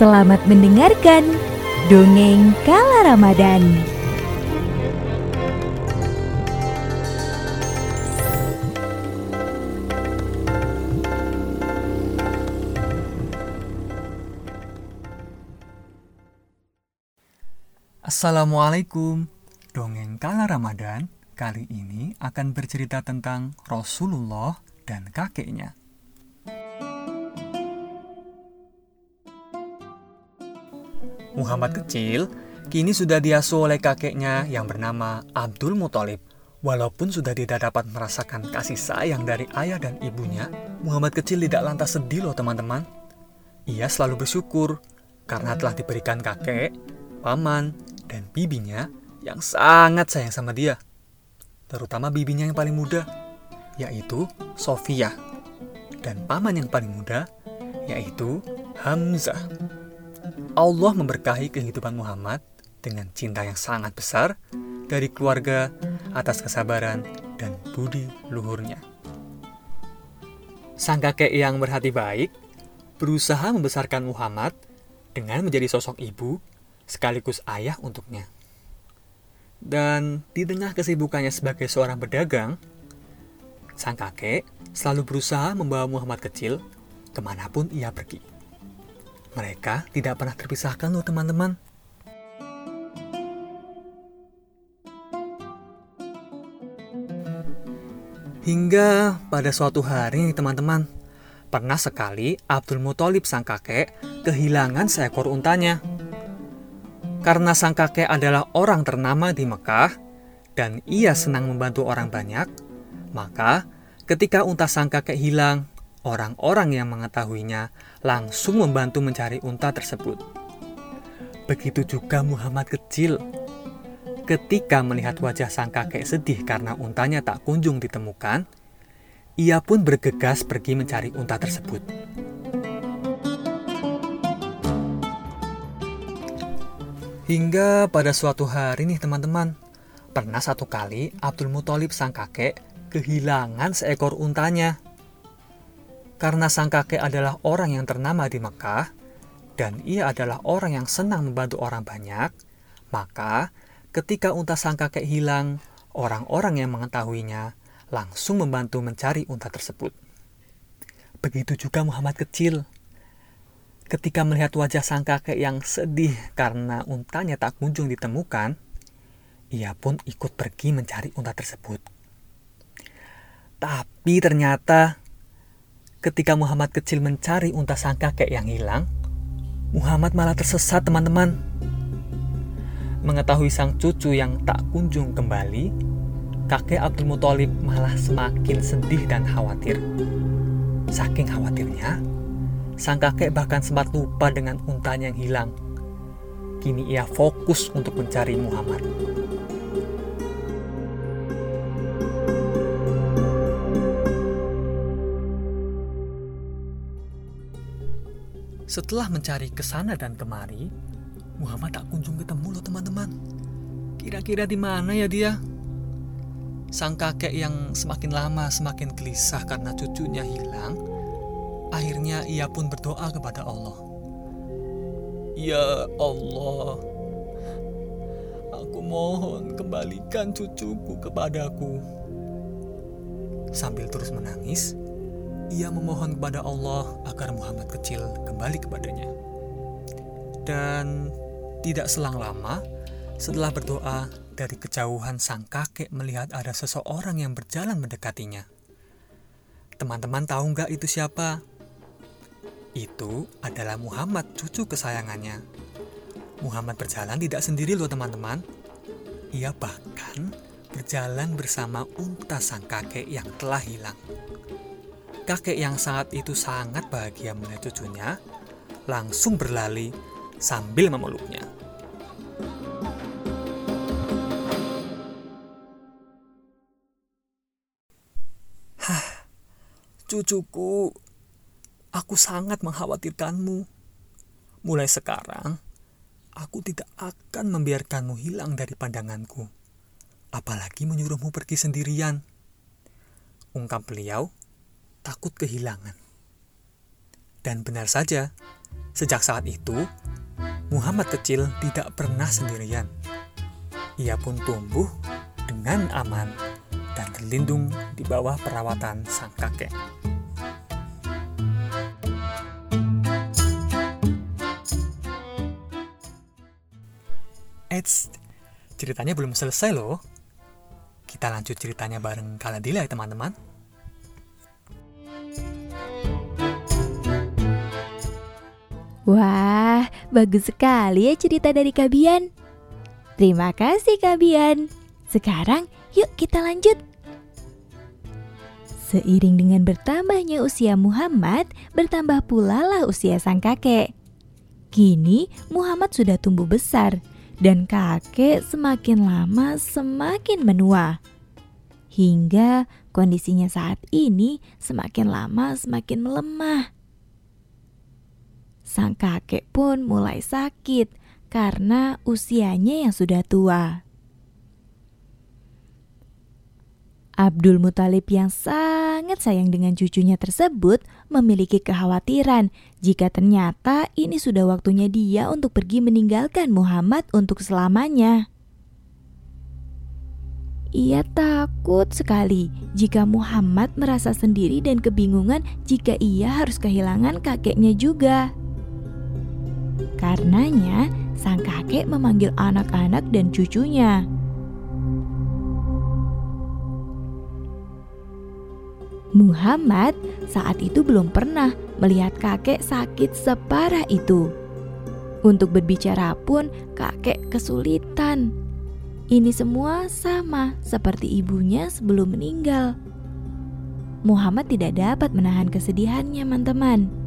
Selamat mendengarkan Dongeng Kala Ramadan. Assalamualaikum. Dongeng Kala Ramadan kali ini akan bercerita tentang Rasulullah dan kakeknya Muhammad kecil kini sudah diasuh oleh kakeknya yang bernama Abdul Muthalib. Walaupun sudah tidak dapat merasakan kasih sayang dari ayah dan ibunya, Muhammad kecil tidak lantas sedih loh teman-teman. Ia selalu bersyukur karena telah diberikan kakek, paman, dan bibinya yang sangat sayang sama dia. Terutama bibinya yang paling muda, yaitu Sofia. Dan paman yang paling muda, yaitu Hamzah. Allah memberkahi kehidupan Muhammad dengan cinta yang sangat besar dari keluarga atas kesabaran dan budi luhurnya. Sang kakek yang berhati baik berusaha membesarkan Muhammad dengan menjadi sosok ibu sekaligus ayah untuknya. Dan di tengah kesibukannya sebagai seorang pedagang, sang kakek selalu berusaha membawa Muhammad kecil ke mana pun ia pergi. Mereka tidak pernah terpisahkan loh teman-teman. Hingga pada suatu hari teman-teman, pernah sekali Abdul Muthalib sang kakek kehilangan seekor untanya. Karena sang kakek adalah orang ternama di Mekah dan ia senang membantu orang banyak, maka ketika unta sang kakek hilang, orang-orang yang mengetahuinya langsung membantu mencari unta tersebut. Begitu juga Muhammad kecil Ketika melihat wajah sang kakek sedih karena untanya tak kunjung ditemukan, ia pun bergegas pergi mencari unta tersebut. Hingga pada suatu hari nih teman-teman, pernah satu kali Abdul Muthalib sang kakek kehilangan seekor untanya. Karena sang kakek adalah orang yang ternama di Mekah, dan ia adalah orang yang senang membantu orang banyak, maka Ketika unta sang kakek hilang, orang-orang yang mengetahuinya langsung membantu mencari unta tersebut. Begitu juga Muhammad kecil. Ketika melihat wajah sang kakek yang sedih karena untanya tak kunjung ditemukan, ia pun ikut pergi mencari unta tersebut. Tapi ternyata ketika Muhammad kecil mencari unta sang kakek yang hilang, Muhammad malah tersesat teman-teman mengetahui sang cucu yang tak kunjung kembali, kakek Abdul Muthalib malah semakin sedih dan khawatir. Saking khawatirnya, sang kakek bahkan sempat lupa dengan untanya yang hilang. Kini ia fokus untuk mencari Muhammad. Setelah mencari ke sana dan kemari, Muhammad tak kunjung ketemu loh teman-teman. Kira-kira di mana ya dia? Sang kakek yang semakin lama semakin gelisah karena cucunya hilang, akhirnya ia pun berdoa kepada Allah. Ya Allah, aku mohon kembalikan cucuku kepadaku. Sambil terus menangis, ia memohon kepada Allah agar Muhammad kecil kembali kepadanya. Dan tidak selang lama, setelah berdoa, dari kejauhan sang kakek melihat ada seseorang yang berjalan mendekatinya. Teman-teman tahu nggak itu siapa? Itu adalah Muhammad, cucu kesayangannya. Muhammad berjalan tidak sendiri loh teman-teman. Ia bahkan berjalan bersama unta sang kakek yang telah hilang. Kakek yang saat itu sangat bahagia melihat cucunya, langsung berlari sambil memeluknya. Hah, cucuku, aku sangat mengkhawatirkanmu. Mulai sekarang, aku tidak akan membiarkanmu hilang dari pandanganku, apalagi menyuruhmu pergi sendirian. Ungkap beliau, takut kehilangan. Dan benar saja, Sejak saat itu, Muhammad kecil tidak pernah sendirian. Ia pun tumbuh dengan aman dan terlindung di bawah perawatan sang kakek. Eits, ceritanya belum selesai loh. Kita lanjut ceritanya bareng Kaladila ya teman-teman. Wah, bagus sekali ya cerita dari Kabian. Terima kasih Kabian. Sekarang yuk kita lanjut. Seiring dengan bertambahnya usia Muhammad, bertambah pula lah usia sang kakek. Kini Muhammad sudah tumbuh besar dan kakek semakin lama semakin menua. Hingga kondisinya saat ini semakin lama semakin melemah. Sang kakek pun mulai sakit karena usianya yang sudah tua. Abdul Muthalib yang sangat sayang dengan cucunya tersebut memiliki kekhawatiran jika ternyata ini sudah waktunya dia untuk pergi meninggalkan Muhammad untuk selamanya. Ia takut sekali jika Muhammad merasa sendiri dan kebingungan jika ia harus kehilangan kakeknya juga. Karenanya, sang kakek memanggil anak-anak dan cucunya. Muhammad saat itu belum pernah melihat kakek sakit separah itu. Untuk berbicara pun kakek kesulitan. Ini semua sama seperti ibunya sebelum meninggal. Muhammad tidak dapat menahan kesedihannya, teman-teman.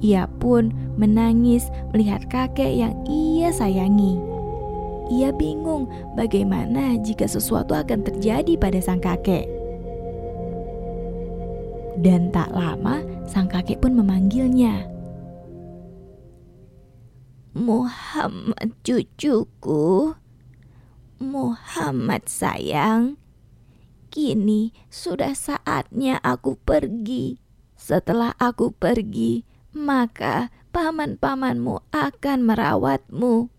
Ia pun menangis melihat kakek yang ia sayangi. Ia bingung bagaimana jika sesuatu akan terjadi pada sang kakek. Dan tak lama sang kakek pun memanggilnya. Muhammad cucuku, Muhammad sayang, kini sudah saatnya aku pergi. Setelah aku pergi, maka paman-pamanmu akan merawatmu.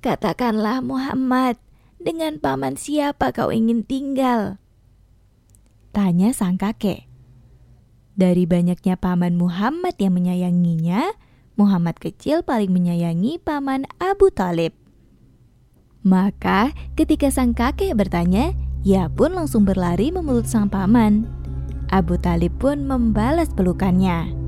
Katakanlah Muhammad, dengan paman siapa kau ingin tinggal? Tanya sang kakek. Dari banyaknya paman Muhammad yang menyayanginya, Muhammad kecil paling menyayangi paman Abu Talib. Maka ketika sang kakek bertanya, ia pun langsung berlari memeluk sang paman. Abu Talib pun membalas pelukannya.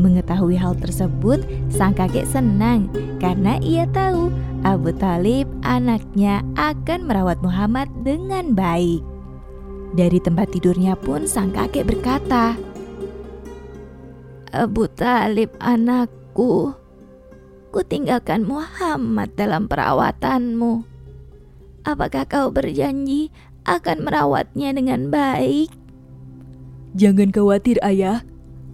Mengetahui hal tersebut, sang kakek senang karena ia tahu Abu Talib anaknya akan merawat Muhammad dengan baik. Dari tempat tidurnya pun sang kakek berkata, Abu Talib anakku, ku tinggalkan Muhammad dalam perawatanmu. Apakah kau berjanji akan merawatnya dengan baik? Jangan khawatir ayah,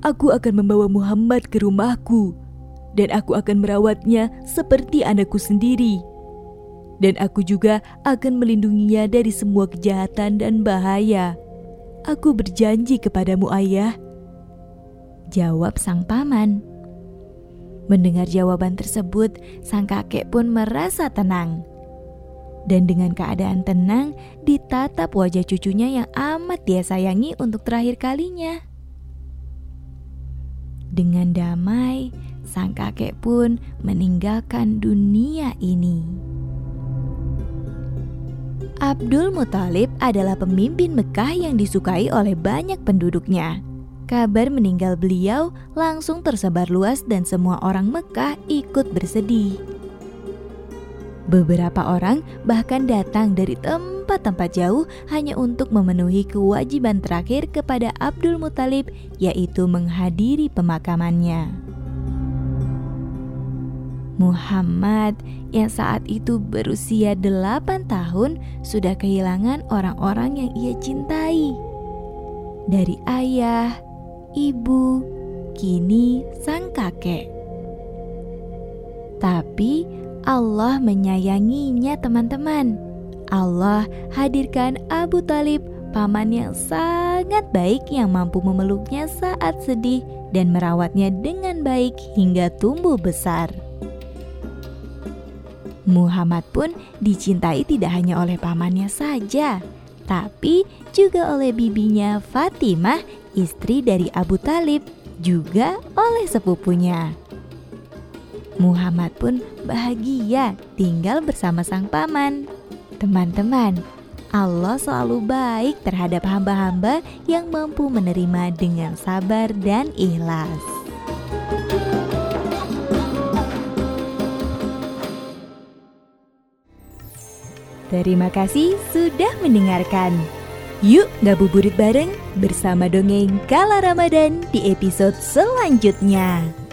aku akan membawa Muhammad ke rumahku dan aku akan merawatnya seperti anakku sendiri dan aku juga akan melindunginya dari semua kejahatan dan bahaya. Aku berjanji kepadamu, Ayah. Jawab sang paman. Mendengar jawaban tersebut, sang kakek pun merasa tenang. Dan dengan keadaan tenang, ditatap wajah cucunya yang amat dia sayangi untuk terakhir kalinya. Dengan damai, sang kakek pun meninggalkan dunia ini. Abdul Muthalib adalah pemimpin Mekah yang disukai oleh banyak penduduknya. Kabar meninggal beliau langsung tersebar luas dan semua orang Mekah ikut bersedih. Beberapa orang bahkan datang dari tempat-tempat jauh hanya untuk memenuhi kewajiban terakhir kepada Abdul Muthalib yaitu menghadiri pemakamannya. Muhammad yang saat itu berusia 8 tahun sudah kehilangan orang-orang yang ia cintai. Dari ayah, ibu, kini sang kakek. Tapi Allah menyayanginya teman-teman. Allah hadirkan Abu Talib paman yang sangat baik yang mampu memeluknya saat sedih dan merawatnya dengan baik hingga tumbuh besar. Muhammad pun dicintai tidak hanya oleh pamannya saja, tapi juga oleh bibinya Fatimah, istri dari Abu Talib, juga oleh sepupunya. Muhammad pun bahagia tinggal bersama sang paman. Teman-teman, Allah selalu baik terhadap hamba-hamba yang mampu menerima dengan sabar dan ikhlas. Terima kasih sudah mendengarkan. Yuk ngabuburit bareng bersama dongeng Kala Ramadan di episode selanjutnya.